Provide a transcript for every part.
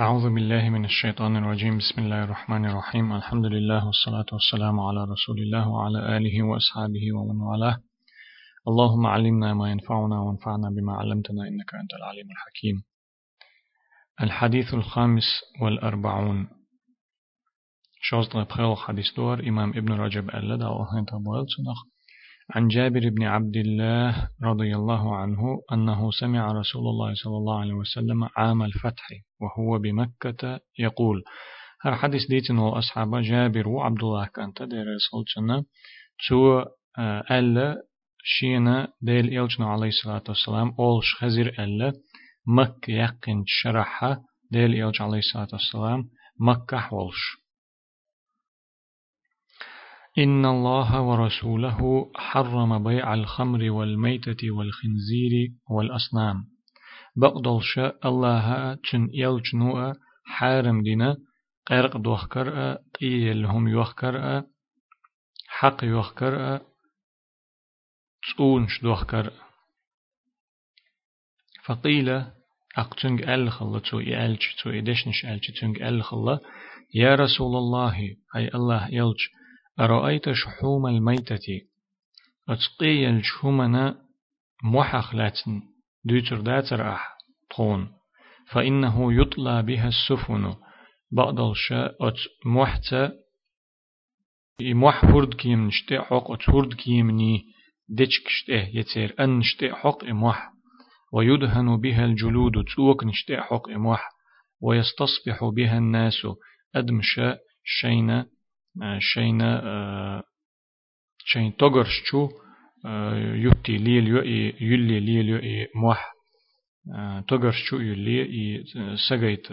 أعوذ بالله من الشيطان الرجيم. بسم الله الرحمن الرحيم. الحمد لله والصلاة والسلام على رسول الله وعلى آله وأصحابه ومن والاه. اللهم علمنا ما ينفعنا وانفعنا بما علمتنا إنك أنت العليم الحكيم. الحديث الخامس والأربعون. شوز بخيل حديث دور إمام ابن رجب ألا دعوه عن جابر بن عبد الله رضي الله عنه أنه سمع رسول الله صلى الله عليه وسلم عام الفتح وهو بمكة يقول هر حديث ديتن أصحاب جابر وعبد الله كانت دير رسول تو ألا شينا ديل إلجنا عليه الصلاة والسلام أولش خزير ألا مكة يقين شرحة ديل إلج عليه الصلاة والسلام مكة حولش. إن الله ورسوله حرم بيع الخمر والميتة والخنزير والأصنام. بقدل شاء الله تن يلجنوء حارم دينا قرق دوخكر قيل هم يوخكر حق يوخكر تونش دوخكر فقيل أقتنج ألخلا تو يألج تو إدشنش ألج تنج ألخلا يا رسول الله أي الله يلج أرأيت شحوم الميتة؟ أتقي الشحومنا محخ لاتن دوتر داتر أح طون فإنه يطلى بها السفن. بعض الشاء أت محت. محورد هرد كيم نشتي حق. أت هرد كيم ني شتي يتير. أن نشتي حق إموح ويدهن بها الجلود. تسوك نشتي حق إموح ويستصبح بها الناس. أدمشا شينا شينا شين توغرشو يوتي ليل يو يلي ليل يو موح. توغرشو يلي إي سغيت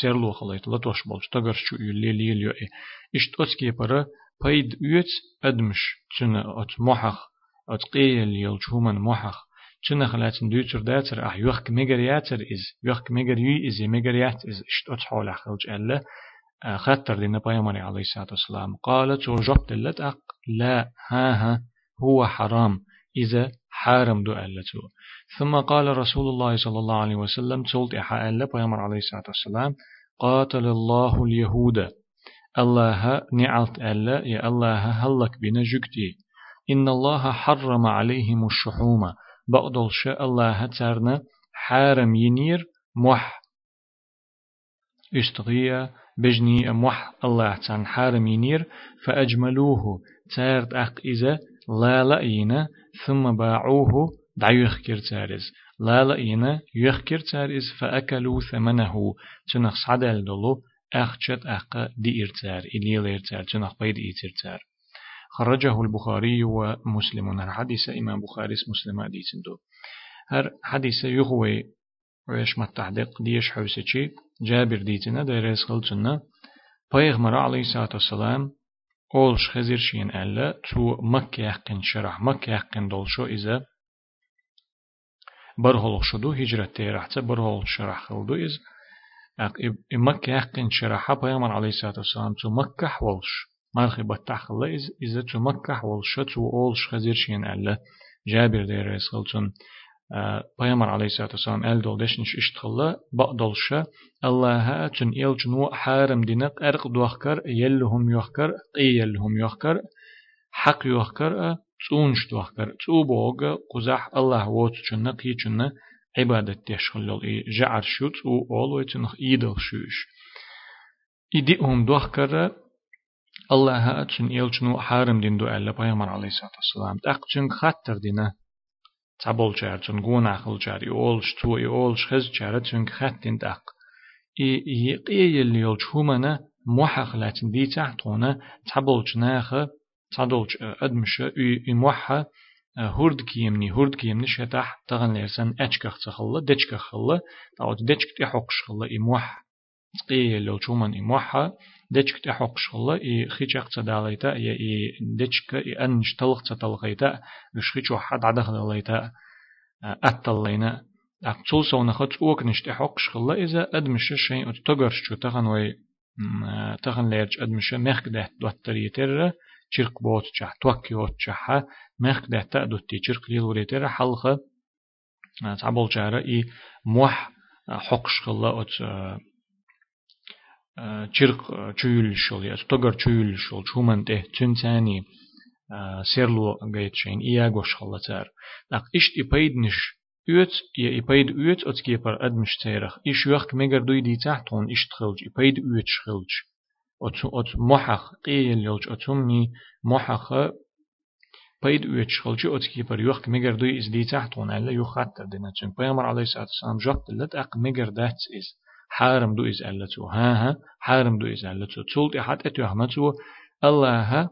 سيرلو خليت لطوش بولش توغرشو يلي ليل يو إشت أوتسكي برا بايد يوت أدمش. تنا ات موحخ ات قيل يلجومن موحخ. تنا خلاتن دوتر داتر أح يوخ ميغرياتر إز. يوخ ميغر يو إز ميغريات إز. إشت أوت حول خلج الله خطر لنا بيامري عليه الصلاة والسلام. قالت وجبت لت أق لا ها ها هو حرام. إذا حارم دو ألتو ثم قال رسول الله صلى الله عليه وسلم تولت إحا ألا بيامر عليه الصلاة والسلام. قاتل الله اليهود. الله نعلت ألا يا الله هلك بنا جكتي إن الله حرم عليهم الشحوم. بقدل شاء الله ترنا حارم ينير مح استغيا بجني أموح الله تان حارم ينير فأجملوه تارت أق إذا لا لأينا ثم باعوه دعيوخ كرتارز لا لأينا يخكر تارز فأكلوا ثمنه. تنخ صدل دلو أخشت أق دي إرتار إلي إرتار تنخ بيد إرتار خرجه البخاري ومسلم. هر حديث إمام بخاري مسلم حديث هر حديث يغوي ويش ما التحديق ديش حوسيشي جابر ديتنا ديريس خلتنا پیغمبر عليه الصلاة والسلام أولش خزير شين ألا تو مكة يحقن شرح مكة يحقن دولشو إذا برهول شدو هجرة تيرحت برهول شرح خلدو إذ مكة يحقن شرح پیغمبر عليه الصلاة والسلام تو مكة حولش. مالخي بتح خلا إذ إذا تو مكة حولش تو أولش خزير شين ألا جابر ديريس خلتنا پیامبر علیه الصلاة والسلام ال دولش نش اشتخلا بقدلشا الله تن إل جنو حارم دينق أرق دوخكر يلهم يوخكر يلهم يوخكر حق يوخكر تونش دوخكر توبوغ قزح الله ووت جنة قي جنة عبادة تشخل إي جعر شوت أو أول ويتنخ إيدل شوش إديهم دوخكر الله تن إل جنو حارم دين دو ألا پیامبر علیه الصلاة والسلام تأق جار تون جون أخل جار يولش تو يولش خز جار تون خاتين دق إي يقي اللي يولش همنا موحق لاتن دي تحتونا تابول جناخ تادول أدمش إي موحة هورد كيمني هورد كيمني شتاح تغن ليرسن أشكخ تخلا دشكخ خلا أو دشك تحقش خلا إي موح تقي اللي يولش همن إي موحة دچك تحق شغله إي خيچق تداليتا يا إي دچك إي أنش تلق تتلقيتا إش خيچ واحد عدخ داليتا أتلينا أقتل سونا خط أوك نش تحق شغله إذا أدمش شيء تجرش شو تغن وي تغن ليرج أدمش مخ ده دوتري تر چرق بوت چه توكي وت چه مخ ده تأدوت تي چرق ليل وريتر حلقة تعبول جارة إي موح حقش خلا أت چرق چويل شول يا تقر چويل شول شو من ته تنتاني سيرلو غيت شين إيا غوش خلتار لق إشت إبايدنش üet je ipaid üet ot kieper admish terach ish yuach megar dui di tahton ish tchilj ipaid üet schilj ot ot mohach qiyel yolj otumni mohach paid üet schilj ot kieper yuach megar dui is di tahton alla yuchatter dina tsun peyamar alayhi salatu wasalam jot lat aq megar dat is حارم دو إز ألتو ها ها حارم دو إز ألتو تولت إحات أتو أحمتو الله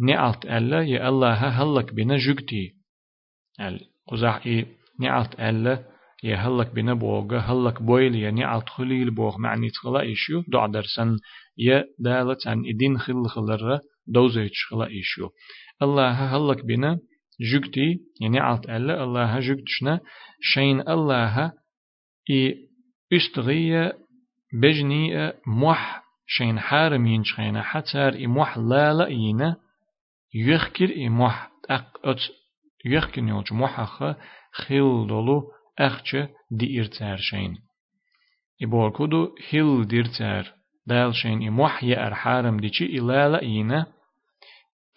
نعلت ألا يا الله هلك بنا جوكتي ال قزح إيه نعلت ألا يا هلك بنا بوغا هلك بويل يا نعلت خليل بوغ معني تخلا إيشو دع درسن يا دالت عن إدين خل خلرة دوزيتش خلا إيشو الله هلك بنا جوكتي يعني نعلت ألا الله جوكتشنا شين الله إي استغية بجني موح شين حارم ينشخينا حتى إي موح لا إينا يخكر إي موح أق أت يخكر نيوج موحخ خيل دولو أخچ دي إرتار شين. إبور كدو هيل ديرتار دال شين إي موح يأر حارم ديشي إي لا لا إينا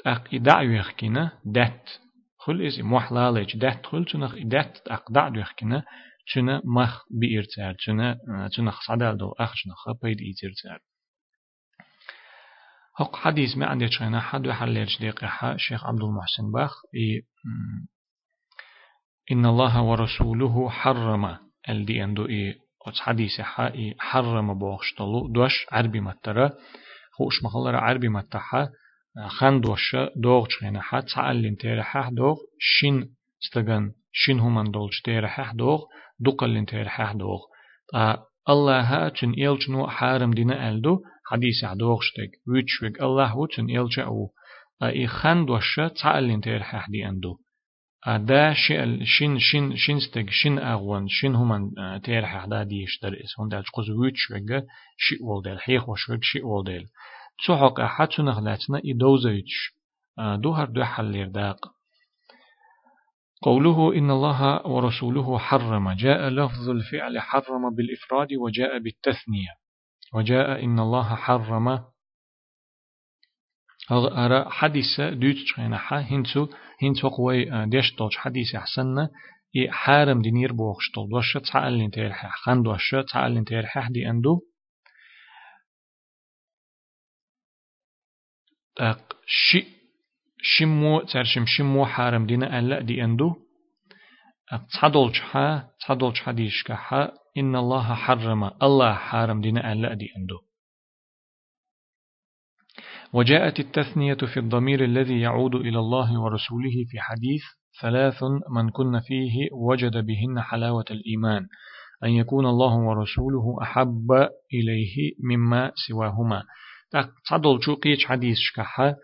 أق إدع يخكينا دات. خل إز موح لا ليج دات خل تنخ دات أق دع يخكينا تشنا مخ بإرتار تشنا تشنا خصدال دو أخشنا خبيد إيترتار هق حديث ما عندي شينا حد وحليش دقيقة شيخ عبد المحسن باخ إن الله ورسوله حرم الدي أندو إي أتس حديث حا حرم بوغشتلو دوش عربي مترا خوش مخلر عربي متحا خان دوش دوغ شينا حا تعلم تيرحا دوغ شين استغن شين همان دولش تيرحا دوغ دقل تيرحا دوغ الله ها تن إلجنو حارم دينا ألدو حديث عدوغشتك ويتشوك الله وتن إلجا أو. إي خان دوشة تعلن تيرحا دي أندو. دا شين شين شين شينستك شين أغوان شين همان تيرحا دا ديش در إس هون دالش قز ويتشوك شي والدل حيخ وشوك شي والدل تسوحق أحد نغلاتنا إدوزيتش دوهر دو حل داق قوله إن الله ورسوله حرم جاء لفظ الفعل حرم بالإفراد وجاء بالتثنية. وجاء إن الله حرم. أرى حديث دوت شينا حا هنتو هنتو قوي ديش دوش حديث أحسن إي حارم دينير بوخشتل دوش تعالين تيرحا خان دوش تعالين تيرحا دي أندو. شي شمو ترشم شمو حارم دينا ألا دي أندو. تصدولش حا تصدولش حديش كحا إن الله حرم الله حارم دينا ألا دي أندو. وجاءت التثنية في الضمير الذي يعود إلى الله ورسوله في حديث ثلاث من كن فيه وجد بهن حلاوة الإيمان. أن يكون الله ورسوله أحب إليه مما سواهما. تصدل شو قيش حديث شكحة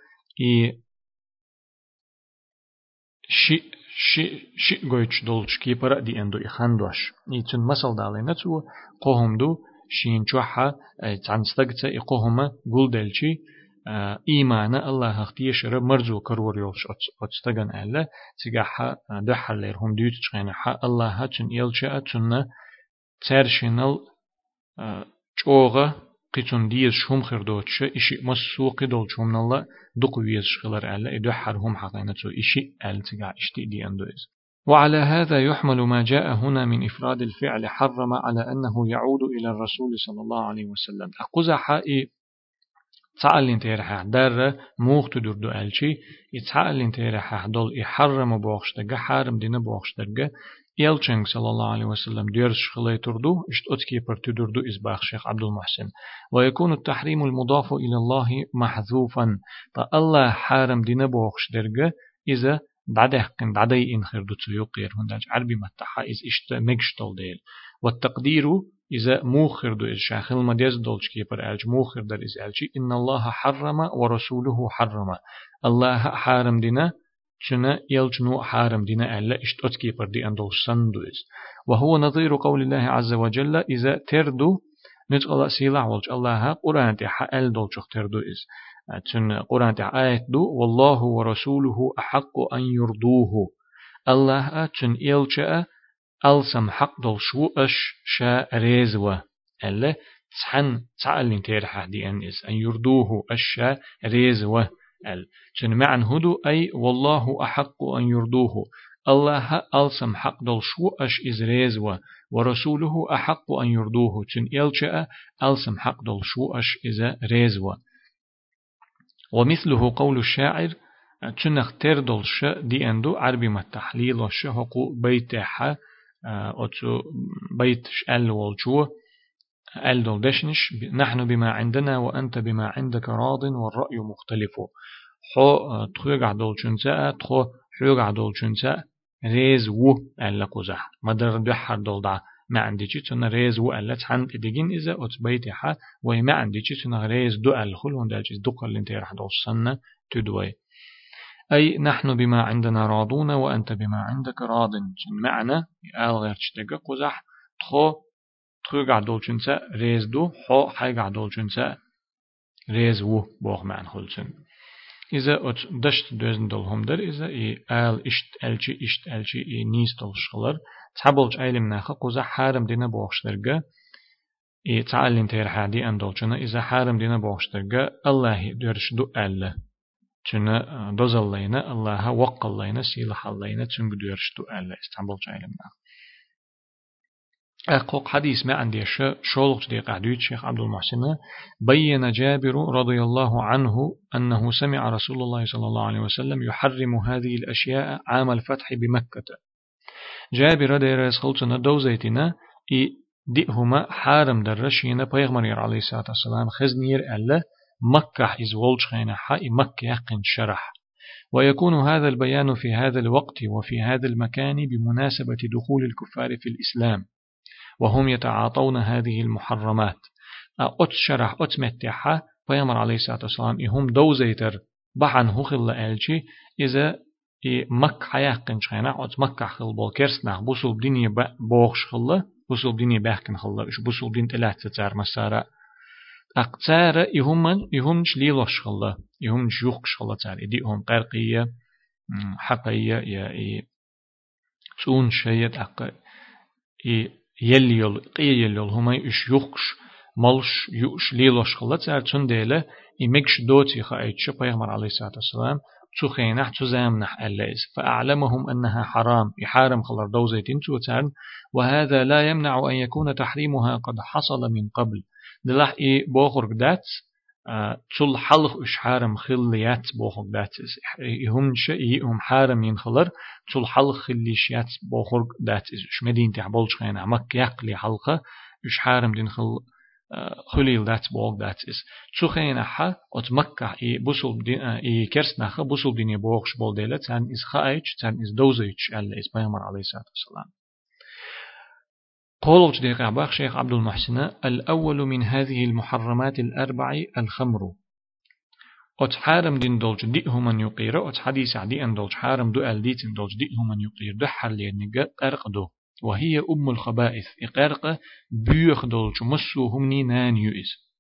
شي شي شي قويتش دولش كيبرا دي اندو إخاندوش يتن مسل دالينا تو قوهم دو شين چوحا تعنستقتا إقوهما قول دلشي إيمانا الله اختيش رب مرزو كرور يولش أتستغن ألا تيغاحا دحر ليرهم ديوت تشغينا حا الله هاتن إلشا أتن ترشنال چوغا قيتون ديز شوم خير دوتش إشي مسوقي دول شوم نلا دق ويز شغلر ألا إدو حرهم حقينة إشي أل تقع إشتي دي أندوز وعلى هذا يحمل ما جاء هنا من إفراد الفعل حرم على أنه يعود إلى الرسول صلى الله عليه وسلم أقوز حائي تعلن تيرح در موخ تدور دو ألشي يتعلن تيرح دول يحرم بوخشتغ حرم دين بوخشتغ يلچنگ صلى الله عليه وسلم ديرش خلي تردو اشت اتكي پر تدردو إزباخ شيخ عبد المحسن ويكون التحريم المضاف إلى الله محذوفا فالله حارم دين بوخش درجة إذا بعد حقن بعد إنخر دو تيوقير هنداج عربي متحا إز اشت مجشتل ديل والتقدير إذا موخر دو إز شاخل مديز دولش كيبر ألج موخر در إز ألجي إن الله حرم ورسوله حرم الله حارم دينا شنا يلجنو حارم دينا ألا إشت أتكي بردي أندو سندوز وهو نظير قول الله عز وجل إذا تردو نتقل سيلا ولج الله قرآن تحا أل دولجخ تردو إز تن قرآن تحا آيات دو والله ورسوله أحق أن يرضوه الله تن إلجأ ألسم حق دول شو أش شا ريزوة ألا تحن تعلن تيرح دي أن إس أن يردوه أشا ريز ال شن معن هدو؟ أي والله أحق أن يردوه. الله ألسم حق دل شو أش إز ريز و ورسوله أحق أن يردوه. شن إلشاء ألسم حق دل شو أش ريز و. ومثله قول الشاعر تشنخ تردل ش دي أندو عربي ما التحليل وش حقوق بيتها أتو بيت أل والجو ال دول دشنش نحن بما عندنا وأنت بما عندك راض والرأي مختلف. حو تخوغ دول شنسا تخو حوغ دول شنسا ريز و ألا قزح. مدر دحر دول دا ما عندي تنا ريز و ألا تحن إدجين إذا أتبيتها وما عندي تنا ريز دو الخل ونداجز دقل اللي راح دول سنة تدوي. أي نحن بما عندنا راضون وأنت بما عندك راض معنى آل غير تشتغى قزح. تخو ტყუ გადოლჩუნცა რეზდუ ჰო ჰაი გადოლჩუნცა რეზვუ ბოღმან ხულცუნ იზა ოთ დაშტ დეზν დოლჰომდერ იზა ი ალ იშტ ალჩი იშტ ალჩი ი ნის დოლშღლარ ცაბოლჭ აილიმ ნახა ყუზა ჰარым დინა ბოღშდერგა ი ცალინ თერ ჰადი ამ დოლჩუნა იზა ჰარым დინა ბოღშდერგა ალლაჰი დერშდუ ალლა ჩუნა დოზალლაინა ალლაჰა ვაყალლაინა სილჰალლაინა ჩუნგუ დერშდუ ალლა ისტამბოლჭ აილიმ ნახა أقوق حديث ما عندي شولق دي قعدوت شيخ عبد المحسن. بين جابر رضي الله عنه أنه سمع رسول الله صلى الله عليه وسلم يحرم هذه الأشياء عام الفتح بمكة. جابر دير يسخلتنا دوزيتنا إي دئهما حارم درشينا بيغمر عليه الصلاة والسلام خزنير ألا مكة إز ولجخين حي مكة يقن شرح. ويكون هذا البيان في هذا الوقت وفي هذا المكان بمناسبة دخول الكفار في الإسلام. وهم يتعاطون هذه المحرمات. أت شرح أت متحة بيامر عليه الصلاة والسلام هم دوزيتر بحن هخل ألشي إذا مكة يقن شخينا أت مكة خل بول كرسنا بوصل ديني بوغش خلا بوصل ديني بحكن خلا إش بوصل دين تلات تتار مسارة. أقتار يهمن يهمش ليلوش خلا يهمش يوخش خلا تار إدي هم قرقية حقية يا إي تون شيء أق إي يلي يل قي يل يل هما إش يوخش ملش يوش ليلوش خلا تار تون ديلا إمكش دوتي خايتش بيغمر عليه الصلاة والسلام تخينح تزامنح ألايز فأعلمهم أنها حرام يحارم خلر دوزيتين توتان وهذا لا يمنع أن يكون تحريمها قد حصل من قبل دلح إي بوخر دات تل حلخ إش حارم خليات بوخر دات هم شيء هم حارم ينخلر تل حلخ خليشيات بوخر دات إش مدينة عبولش خينا مك يقلي حلقة إش حارم دين خل خليل دات بوغ دات إس تشو خينا حا أت مكة إي بوصل دين إي كرس نخا بوصل دين بوغش بول ديلا تان إس خايتش تان إس دوزيتش ألا إس بيغمر عليه الصلاة والسلام. قول دقيقة باخ شيخ عبد المحسن الأول من هذه المحرمات الأربع الخمر. أت حارم دين دولج دئه من يقير أت حديث عدي أن دولج حارم دو أل ديت دولج دئه من يقير دحر لينجا قرق دو. وهي أم الخبائث إقارق بيخ دولج مسو همني نان يؤس.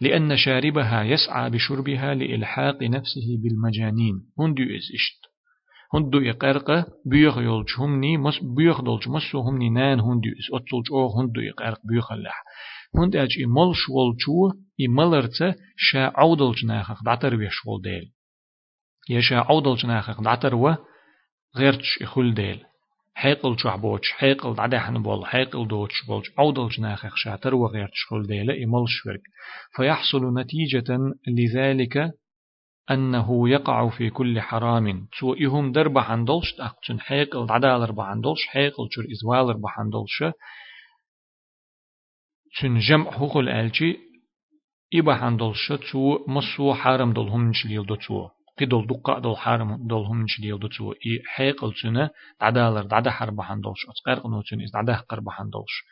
لأن شاربها يسعى بشربها لإلحاق نفسه بالمجانين. هندو إس إشت. هندو يقرق بيخ يولج همني مس بيخ دولج مسو همني نان هندو اس اتولج أو هندو يقرق بيخ اللح هند اج ملش ولچو ملرت شا عودلج ناخخ دعتر بيش ول ديل يشا عودلج ناخخ دعتر و غيرتش اخول ديل حيقل شعبوش حيقل دعدحن بول حيقل دوتش بولش عودلج ناخخ شاتر وغيرتش خول ديل إملش ورق فيحصل نتيجة لذلك أنه يقع في كل حرام. تو إهم درب حندلش أقتن حيقل عدال رب حندلش حيقل شر إزوال رب حندلش تن جمع حقوق الألجي إبا حندلش تو مسو حرام دلهم نشليل دو تو قدل دقة دل حرام دلهم دو تو إي حيقل تنا عدال عدا حرب حندلش أتقرق نوتن إز عدا قرب حندلش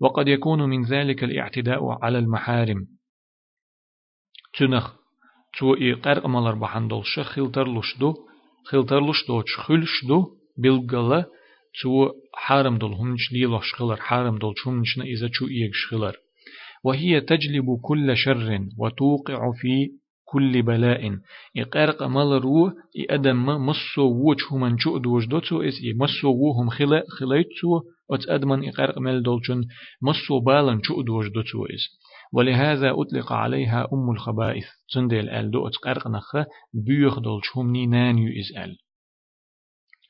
وقد يكون من ذلك الاعتداء على المحارم. تنخ تو إي قرق مالر بحندولش خلترلشدو خلترلشدو خلشدو بالغلا تو حارم دول همنش ليلوش خلر حارم دول شمنشنا إذا شو إيش خلر وهي تجلب كل شر وتوقع في كل بلاء إقارق مال رو إدم مصو ووش هم شو دوش دوتو إس إي مصو وهم خلا خلايتو أت أدمن إقارق مال دولشن مصو بالن شو دوش دوتو إس ولهذا أطلق عليها أم الخبائث. تندل أل دو أتقرقنخ بيخ دول شهمني نانيو إز أل.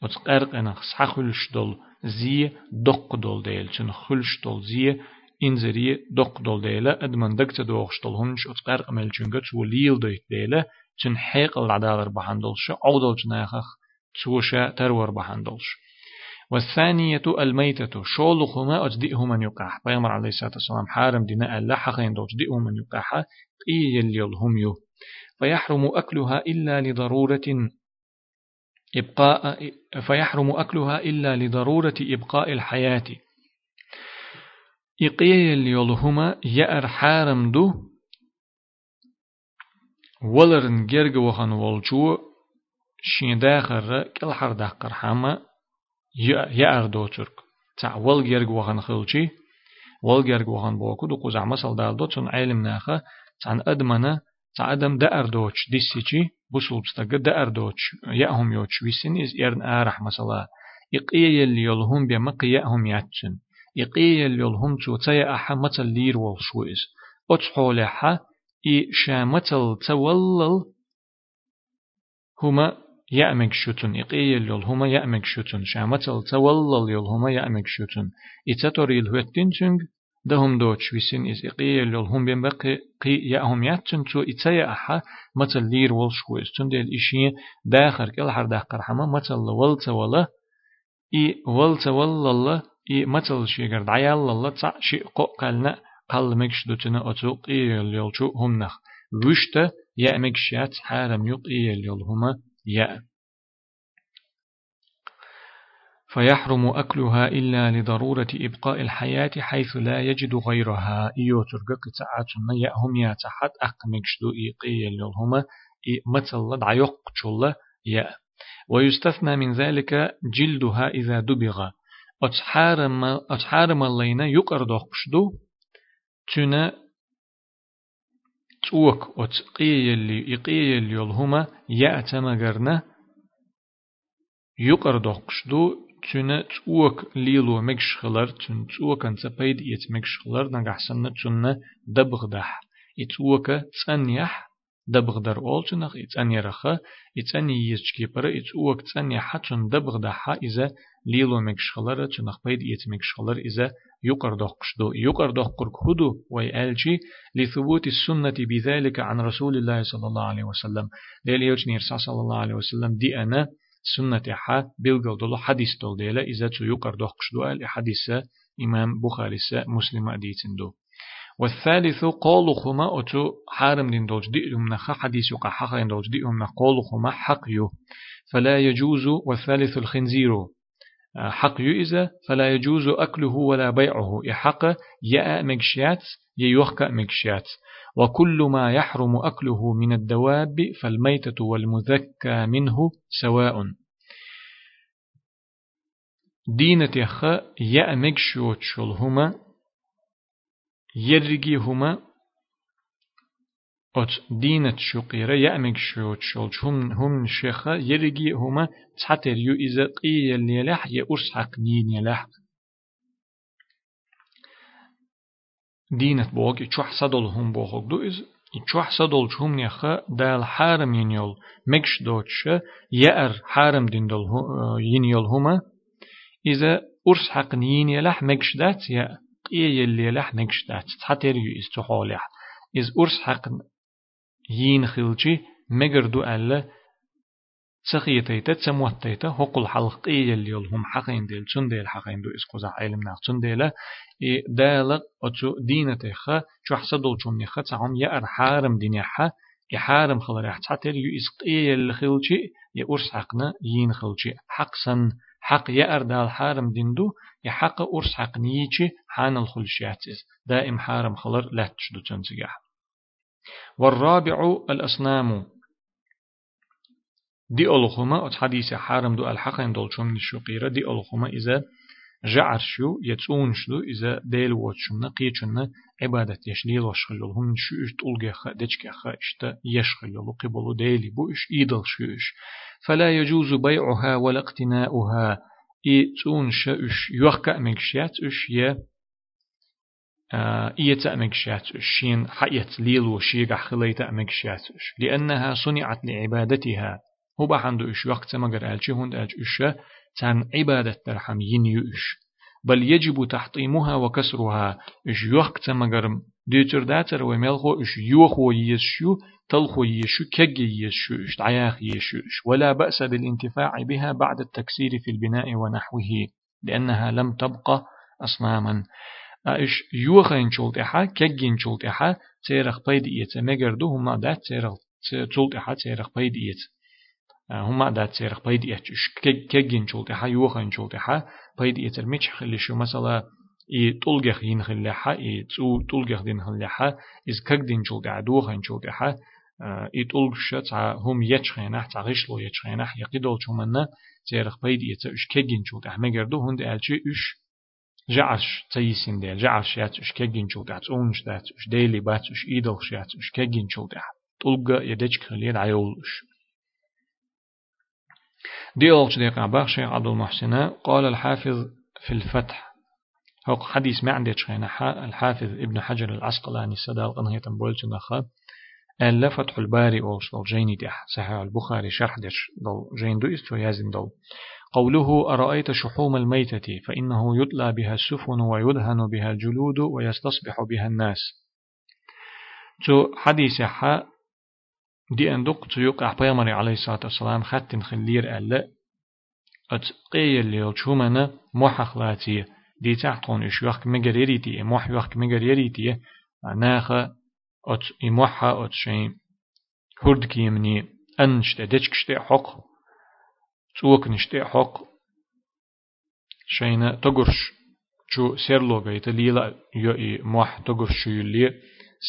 أتقرقنخ سحخلش دول زي دق دول ديل. چن خلش دول زي إنزري دق دول ديلا أدمن دكت دوغش دول هنش أتقرق مل چنگت وليل دويت ديلا چن حيق العدالر بحندلش عودل چناخخ تشوشا ترور بحندلش والثانية الميتة. شولخما أجدئه من يقاح. بيامر عليه الصلاة والسلام حارم دينا ألا حقين أجدئه من يقاح. إي يليلهم يو. فيحرم أكلها إلا لضرورة إبقاء فيحرم أكلها إلا لضرورة إبقاء الحياة. إقيا يليلهما يأر حارم دو. ولرن جرگ وخن والجو شين داخر كل حر داخر حما يأر دو ترك تع وخن خلچي ول جرگ وخن بوكو دو قوز عمسل دال دو تن علم ناخا تن أدمنا تع أدم دأر دوش ديسيچي بوسل بستغ دأر دوش يأهم يوش ويسن إز إرن آرح مثلا إقيا يلي يلهم بيما قياهم ياتشن إقيا يلي يلهم تو تيا أحا متل لير والشويز أتحولها إي شامتل تولل هما يأمك شتن إقيل يل هما يأمك شتن شامتل يل هما يأمك شتن إتاتوري الهوتين تنج دهم دوتش ويسين إز إقيل يل هم بين بقي قي يأهم يأتن تو إتايا أحا متل لير والشويس تن ديل إشي داخر كل حر داخر حما متل ولت ولا إي ولت ولا إي متل شيغر دعيال الله تع شي قلنا قل مكش دوتنا أتوق إيل يلشو هم نخ. وشتا يا مكشات حارم يق إيل يل هما يا فيحرم أكلها إلا لضرورة إبقاء الحياة حيث لا يجد غيرها. إيو ترقق تعاتنا يأهم يا تحت. أقمكش دو إيقيل يل هما إي متل دعيق چول يا ويستثنى من ذلك جلدها إذا دبغ. أتحارم أتحارم اللينا يقر دو. تنا توك أت قيل يقيل يلهما يأتمغرنا يقر دقشدو تنا توك ليلو مكشخلر تن توك انت بيد يت مكشخلر نغحسن تنا دبغدح يتوك تنيح دبغدر أولچنخ إتاني رخا إتاني يسجي برا إتوك تاني حتن دبغدح إذا ليلو مكشخلر تنخ بيد يت مكشخلر إذا يقر دقشدو يقر دقر كهدو ويألجي لثبوت السنة بذلك عن رسول الله صلى الله عليه وسلم. ليل يوجنير صلى الله عليه وسلم دي أنا سنة حا بلغل دولو حديث دول ديلا إذا تو يقر دقشدو أل حديث إمام بخاري مسلم أديتن دو والثالث قول خما أتو حارم دين دوج دئهم نخ حديث يقع حق دين دوج دئهم قول خما حق يو. فلا يجوز والثالث الخنزير. حق يؤذى فلا يجوز أكله ولا بيعه. يحق يأ مكشيات ييوخك مكشيات وكل ما يحرم أكله من الدواب فالميتة والمذكى منه سواء. دينة يخ يأ مكشيوت شلهما يرجي هما أت دينة شقيرة يأمك شوت شول هم هم شيخة يرجي هما تحتر يو إذا قي يلح يأرس نين يلح دينة بوغ يتشوح صدول هم بوغ دو إز يتشوح صدول هم نيخة دال حارم ينيول مكش دوتش يأر حارم دين دول ينيول هما إذا أرس نين يلح مكش دات يا قي يلح مكش دات تحتر يو إز تحولح إز أرس حق يين خلشي مگر دو ألا تسخيتيتا تسموتيتا هقل حلق إيه اللي هم حقين ديل چون ديل حقين دو إسقوزا علم ناق چون ديلا إيه دالق أتو دينتيخا چو حسدل چون نخا تعم يأر حارم دينيحا يحارم خلر يحتاتر يو إسق إيه اللي خلشي يأرس حقنا يين خلشي حقسن حق يأر دال حارم ديندو يحق أرس حق نيجي حان الخلشياتيز دائم حارم خلر لا تشدو تنسيح والرابع الأصنام. دي ألخما أت حديث حارم دو ألحقين دول شم الشقيرة دي ألخما إذا جعر شو يتسون شو إذا ديل واتشمنا قيتشنا عبادة يشليل وشخلل هم شو إش تلقى دجك إشتا يشخلل قبل ديلي بو إش إيدل شو إش فلا يجوز بيعها ولا اقتناؤها. إي تون شا إش يوخك مكشيات إش يه إيت أمكشاتش شين حيت ليلو شيغ خليت أمكشاتش لأنها صنعت لعبادتها هو بحندو إش وقت مجر ألشي هند ألش إش تان عبادة ترحم ينيوش بل يجب تحطيمها وكسرها إش وقت مجر ديتر داتر وملخو إش يوخو يشو تلخو يشو كجي يشو إش تعياخ يشو إش ولا بأس بالانتفاع بها بعد التكسير في البناء ونحوه لأنها لم تبقى أصناما إش يوخين شولت إحا كجين شولت إحا تيرخ بيد إيت. مجردو هما دات تيرخ شولت إحا تيرخ بيد إيت. هما دات تيرخ بيد إيت. كجين شولت إحا يوخين شولت إحا بيد إيت الميش خلي شو مثلا إي طولجخ ينخلحا إي تو طولجخ دين خلحا إز كك دين شولت إحا دوخين شولت إحا إي طولجش تع هم يتشخينح تع غشلو يتشخينح يقيدول شومنا تيرخ بيد إيت. جعش تيسين ديل جعش يات اش كجين شو دات اونش دات اش ديلي بات اش ايدلش يات اش كجين شو دات طلقة يدج خليل عيولش دي أولش دي قاباخ شيخ عبد المحسن قال الحافظ في الفتح هو حديث ما عندي شخينا الحافظ ابن حجر العسقلاني السدال قنهية بولت نخا ألا فتح الباري أولش دول جيني دي صحيح البخاري شرح ديش دول جين دو استو يازن دول قوله أرأيت شحوم الميتة فإنه يتلى بها السفن ويدهن بها الجلود ويستصبح بها الناس. تو حديث حا دي أندق تيوق أحبيمري عليه الصلاة والسلام خط خلير ألا أت قيل ليل شومنا محخلاتي دي تحتون إش يوخ مجريريتي موح يوخ مجريريتي ناخ أت إموحا أت شيء هرد كيمني أنشت دتشكشت حق سوك نشتي حق شينا تقرش شو سيرلو جيت ليلا يو موح تقرش يلي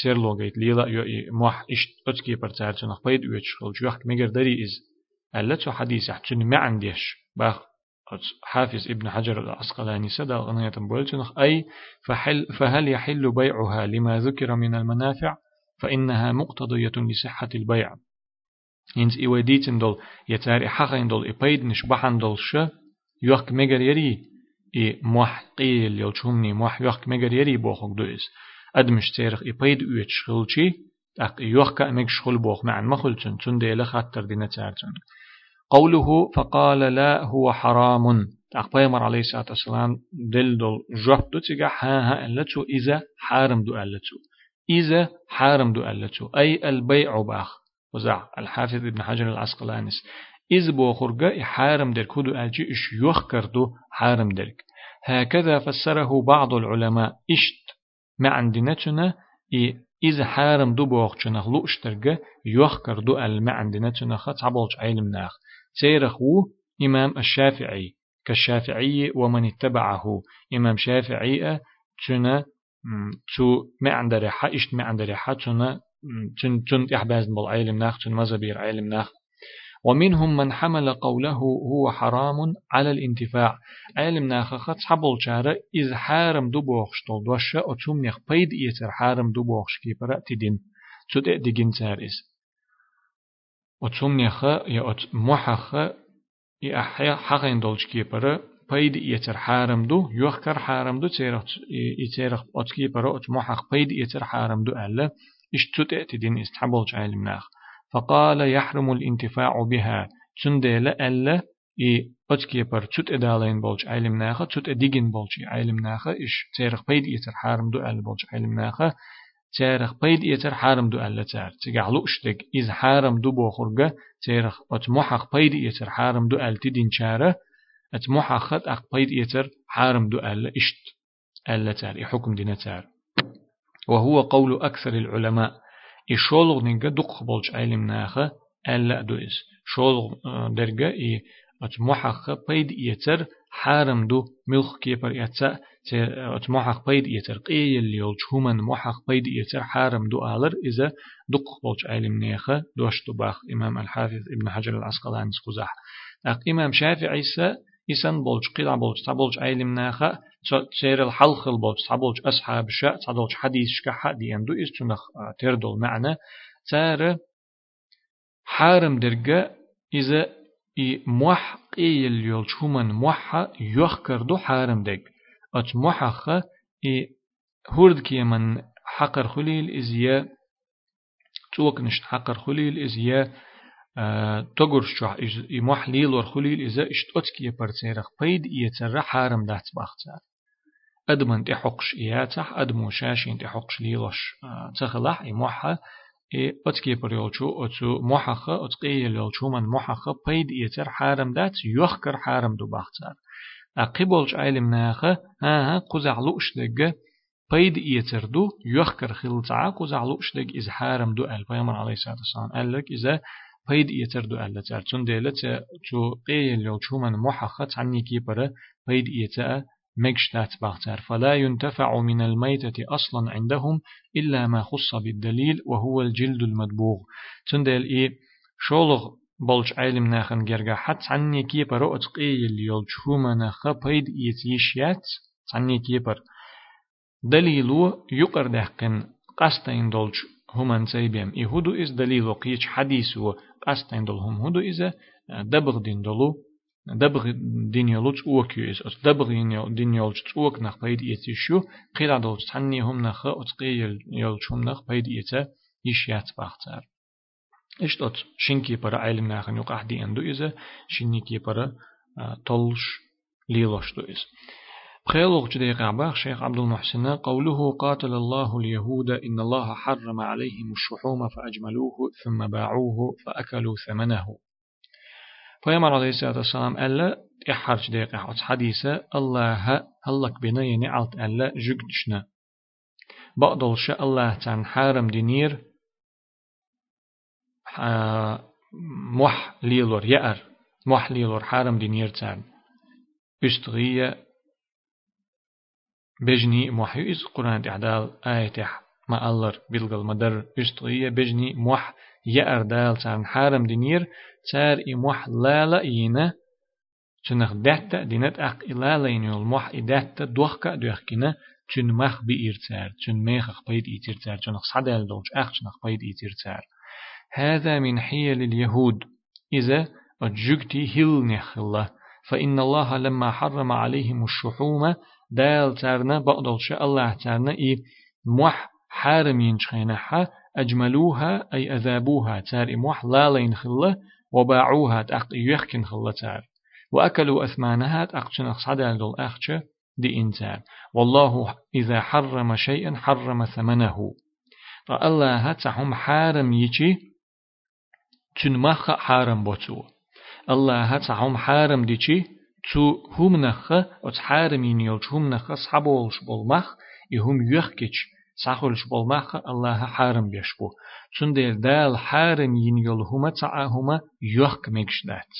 سيرلو جيت ليلا يو موح إشت أتكي برتار تنخ بيد ويتشخل شو يحك ميجر داري إز ألا تو حديث يحتوني ما عنديش باخ حافظ ابن حجر العسقلاني سدى غنية بولتنخ أي فحل فهل يحل بيعها لما ذكر من المنافع فإنها مقتضية لصحة البيع إنز إوديتن دول يتاري حقين دول إبايد نشبحن دول شا يوحك مجر يري إي موح قيل يلشومني موح يوحك مجر يري بوخك دوئس أدمش تاريخ إبايد أويت شغلشي أق يوحك أمك شغل بوخ معن مخلتن تن ديلا خطر دينا تارتن قوله فقال لا هو حرام أخبار عليه الصلاة والسلام دل دل جواب دو تيجا ها ها ألتو إذا حارم دو ألتو إذا حارم دو ألتو أي البيع باخ وزع. الحافظ ابن حجر العسقلانس إذ بوخرجة حارم در كودو أجي إش يخكردو حارم درك هكذا فسره بعض العلماء. إشت ما عندنا إذا حارم دو بوخشنا لوش درجة يخكردو الما عندنا تنا خط عبالج علم ناخ. سيرخو إمام الشافعي. كالشافعي ومن اتبعه. إمام شافعي تنا تو ما عند ريحة إشت ما عند ريحة تنا تن تن يحباز بل علم ناخ تن مزبير علم ناخ ومنهم من حمل قوله هو حرام على الانتفاع. علم ناخ خط حبل شارع إذ حارم دو بوخش طول دوشة أتوم نخ بيد إيتر حارم دو بوخش كي برا تدين تد ديجين سارس أتوم نخ يا أت محخ يا حقين دولش كي برا بيد إيتر حارم دو يوخكر حارم دو تيرخ إيتر أتكي برا أت محخ بيد إيتر حارم دو ألا اشتت اتدين استحبل علم ناخ فقال يحرم الانتفاع بها. تندل ألا إي أتكي بر تut إدالين بولج علم ناخ تut إديجن بولج علم ناخ إش تاريخ بيد يتر حارم دو أل بولج علم ناخ تاريخ بيد يتر حارم دو أل تار. تجعلو اشتك إذ حارم دو بوخرجة تاريخ أتمحق بيد يتر حارم دو أل تدين شارة. أتمحق أق بيد يتر حارم دو أل إشت أل تار. حكم دينا تار. وهو قول أكثر العلماء. إشولغ نيجا دق بولج علم ناخا ألا دوئس شولغ درجة إي أتمحق بيد يتر حارم دو ملخ كيبر يتسا أتمحق بيد يتر. قيل يولج همان محق بيد يتر حارم دو آلر إذا دق بولج علم ناخا دوش باخ إمام الحافظ ابن حجر العسقلاني سخزح أق إمام شافعي سا إسان بولج قيل بولج تبولج علم ناخا تير الحلق البوت تعبولج أصحاب الشاء تعبولج حديث شكا دي أندو إستنخ تردل معنى تار حارم درجة إذا موح قيل يولش همان موحا يخكر دو حارم دق أت موحخ إي هورد كي من حقر خليل إزيا توك نشت حقر خليل إزيا تقر شو يموح ليل ورخليل إذا اشت أتكي برتيرخ بيد إيتر حارم دات باختار أدمن تحقش إياتح أدمو شاشين تحقش ليلوش تخلح يموحها إي أتكي بريولشو أتو موحخة أتقي يلولشو من موحخة بيد إيتر حارم دات يخكر حارم دو باختار أقبلش علم ناخه ها ها قزع لوش دقة بيد إيتر دو يخكر خلطعا قزع لوش دق إز حارم دو أل بيامر عليه الصلاة والسلام قال إذا بيد إيتر دو أل تار تون ديلة تو يلشو من موحخة عني كي برا بيد إيتر مجشتات باختار فلا ينتفع من الميتة أصلا عندهم إلا ما خص بالدليل وهو الجلد المدبوغ تندل إيه شولغ بولش علم ناخن جرجا حتى عني كيبر أتقيل يولش هما ناخا بيد يتيشيات عني كيبر دليلو يقر دهقن قستين دولش هما سيبيم إهدو إز دليلو قيش حديثو قستين دول هم هدو إذا دبغ دين دولو دبغ دين يلوش أوكيو إس أس دبغ دين يلوش أوك نخ بيد يتيشو قيل دولش تعني هم نخ أتقيل يلوش هم نخ بيد يتا يشيات باختار. اشتوت شنكي برا علم ناخن يقع دي أندو إذا شنكي برا طلش ليلوش دو إز بخيلوغ جدي قعباخ شيخ عبد المحسن قوله قاتل الله اليهود إن الله حرم عليهم الشحوم فأجملوه ثم باعوه فأكلوا ثمنه فيمر عليه الصلاة والسلام ألا إحرج دقيقة حديثة الله هلك بنا عالت ألا جگدشنا بقدل شاء الله تان حارم دينير موح ليلور يأر موح ليلور حارم دينير تان استغية بجني موح إز قرآن تعدال آية ما الله بلغل مدر استغية بجني موح يأر دال تان حارم دينير تار إموح لالا إينا. تنخ دهتا دينت أق إلالا ينول موح إدهتا دوخكا دوخكنا تن مخ بإير تار تن ميخ بيد إيتير تار تنخ صدال دولش أخ تنخ بيد إيتير تار هذا من حيل اليهود. إذا أججتي هل نخلا فإن الله لما حرم عليهم الشحوم دال تارنا بقدل شاء الله تارنا إي موح حارم ينشخينها أجملوها أي أذابوها تار إموح لا لين خلا وباعوها تأق يخكن خلا تار. وأكلوا أثمانها تأقشن أخصد دول أخشى دي إنتار والله إذا حرم شيئا حرم ثمنه. فالله تحم حارم يجي تن مخ حارم بوتو. الله تحم حارم ديشي تو هم نخ أت حارمين يلش هم نخ صحبولش بالمخ يهم يخكش ساخلش بالمخ الله حارم بيشبو چون دير دال حارم ين يل هما تعهما يخك مكشدات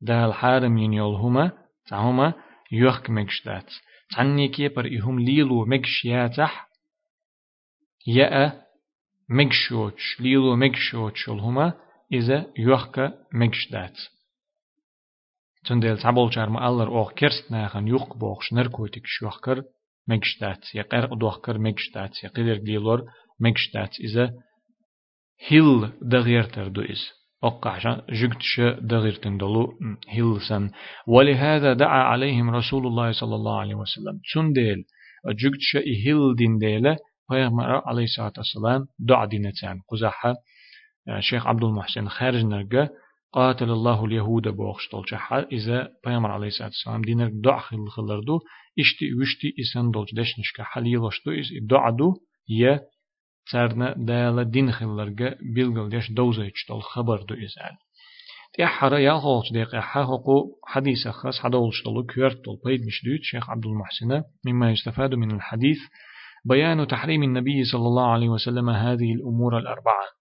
دال حارم ين يل هما تعهما يخك مكشدات تعني كي بر إهم ليلو مكشياتح يأ مكشوش ليلو مكشوش هما إذا يخك مكشدات تندل تعبول شارم الله أوخ كرست ناخن يخ بوخش نركوتك شوخكر مكشتات يقر دوخكر مكشتات يقدر ديلور مكشتات إذا هيل دغيرتر دو إز أقع جگتش دغيرتن دلو هيل سن ولهذا دعا عليهم رسول الله صلى الله عليه وسلم تندل جگتش هيل دين ديله پیغمبر عليه الصلاة والسلام دعا دينتان قزحة شيخ عبد المحسن خارج نرجع قاتل الله اليهود بوخش طلع إذا بيامر عليه الصلاة والسلام دينك دع خل خلردو إشتي وشتي إسان دولج دشنشك حليلوشتو إس دع دو يه سرنا دالا دين خلرجا بيلغل دش دوزيتش دول خبر دو إزال تيحر يا هولش ديق حقو حديث خاص حدولش دولو كيرت دول بيد مش دوت شيخ عبد المحسن مما يستفاد من الحديث بيان تحريم النبي صلى الله عليه وسلم هذه الأمور الأربعة.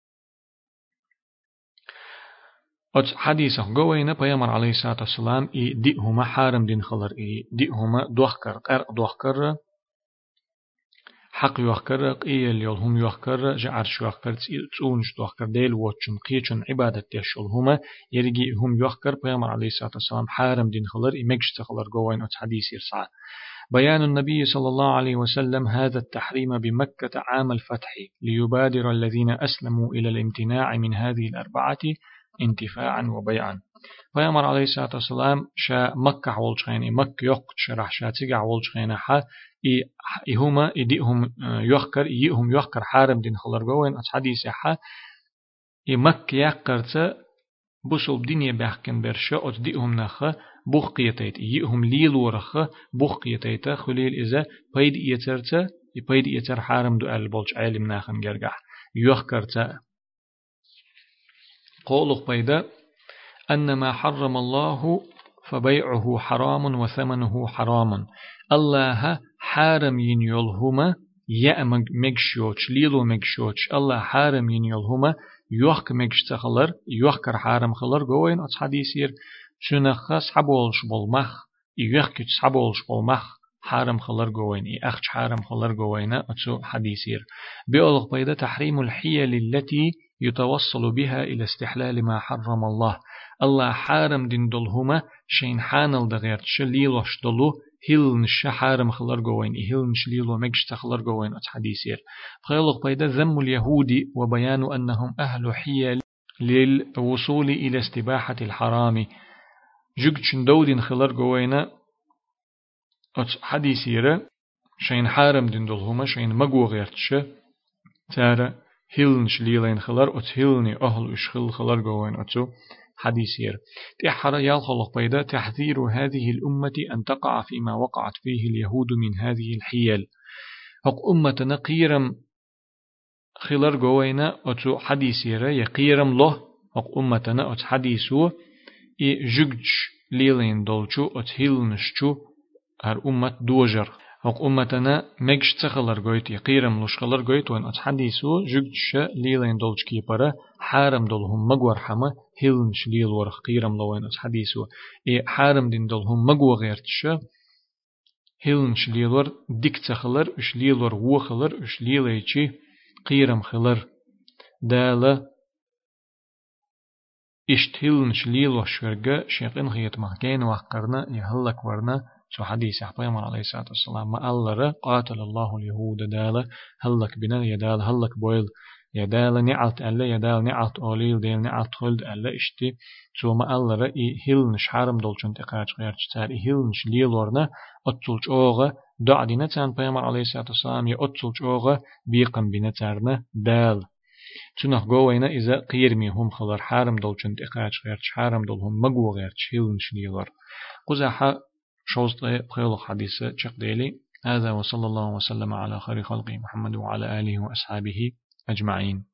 أتس حديثة قوينا بيامر عليه الصلاة والسلام إي دي هما حارم دين خلر إي دي هما دوخكر قر دوخكر حق يوخكر قيل هم يوخكر جعرش يوخكر تسونش دوخكر ديل وچن قيچن عبادة تيشول هما يرجي هم يوخكر بيامر عليه الصلاة والسلام حارم دين خلر إي مكش تخلر قوين أتس حديث يرسع. بيان النبي صلى الله عليه وسلم هذا التحريم بمكة عام الفتح ليبادر الذين أسلموا إلى الامتناع من هذه الأربعة انتفاعا وبيعا پیامبر علیه الصلاة والسلام شا مکة ولش خینی مکة یق شرح شا تیگع ولش خینه ح ای هما هم يخكر يهم يخكر حارم دين خلر جوين أت حديث ح ای مکة يقرت بوسل دنيا بحكن برشا أت هم نخ بوخ قيتيت يهم ليل ورخ بوخ قيتيت خليل إذا بيد يترت يبيد يتر حارم دو البولج عالم ناخن جرجح يخكرت قولق بيدا أن ما حرم الله فبيعه حرام وثمنه حرام. الله حارم ينيلهما يأ مجشوش ليلو مجشوش. الله حارم ينيلهما يوخك مجش تخلر يوخكر حارم خلر. قوين أتس حديثير شنخ صحبولش بالمخ يوخك صحبولش بالمخ حارم خلر جوين أخش حارم خلر جوين أتسو حديثير بيولغ بيدا تحريم الحيل التي يتوصل بها إلى استحلال ما حرم الله. الله حارم دين دلهما شين حانل دغيرت شليلوش دلو هيل نش حارم خلر جوين هيل نش ليلو مجش تخلر جوين أت حديثير بخيلق بيدا ذم اليهود وبيان أنهم أهل حيل للوصول إلى استباحة الحرام. جوج دودين خلر جوينا أت حديثيرة شين حارم دين دلهما شين مجو غيرتش تارا هيلن شليلين خلر أت هيلني أهل إشخل خلر جوين أتو حديثير تحر يالخلق بيدا تحذير هذه الأمة أن تقع فيما وقعت فيه اليهود من هذه الحيل حق أمة قيرم خلر جوينا أتو حديثير يقيرم له حق أمتنا أت حديثو إي جوج ليلين دولچو أت هيلنشچو هر أمة دوجر وق أمتنا مجش تخلر قويت يقيرم لشخلر قويت وان أتحديثو جگش ليلين دولش كيبرا حارم دولهم مقور حما هيلنش ليل ورخ قيرم لوين أتحديثو إي حارم دين دولهم مقو غيرتش هيلنش ليل ور ديك تخلر اش ليل ور وخلر اش ليليچي قيرم خلر دالا اشتهلنش ليل وشورجا شيقين خيط مخجين وحقرنا يهلك ورنا شو حديث پیامبر عليه الصلاة والسلام. ما الله قاتل الله اليهود دال هلك بنا يدال هلك بويل يدال نعلت ألا يدال نعلت أوليل ديل نعلت خلد ألا إشتي. شو ما الله رأي هيل نش حرم دولشن تقاش غير تار هيل نش ليلورنا أتولش أوغا دع دينا تان پیامبر عليه الصلاة والسلام يا أتولش أوغا بيقم بنا تارنا دال. تنخ جوينا إذا قيرمي هم خلر حرم دولشن تقاش غير حرم دولهم مجو غير هيل نش ليلور. قزح شوز بخيل حديثة ديلي هذا وصلى الله وسلم على خير خلقه محمد وعلى آله وأصحابه أجمعين.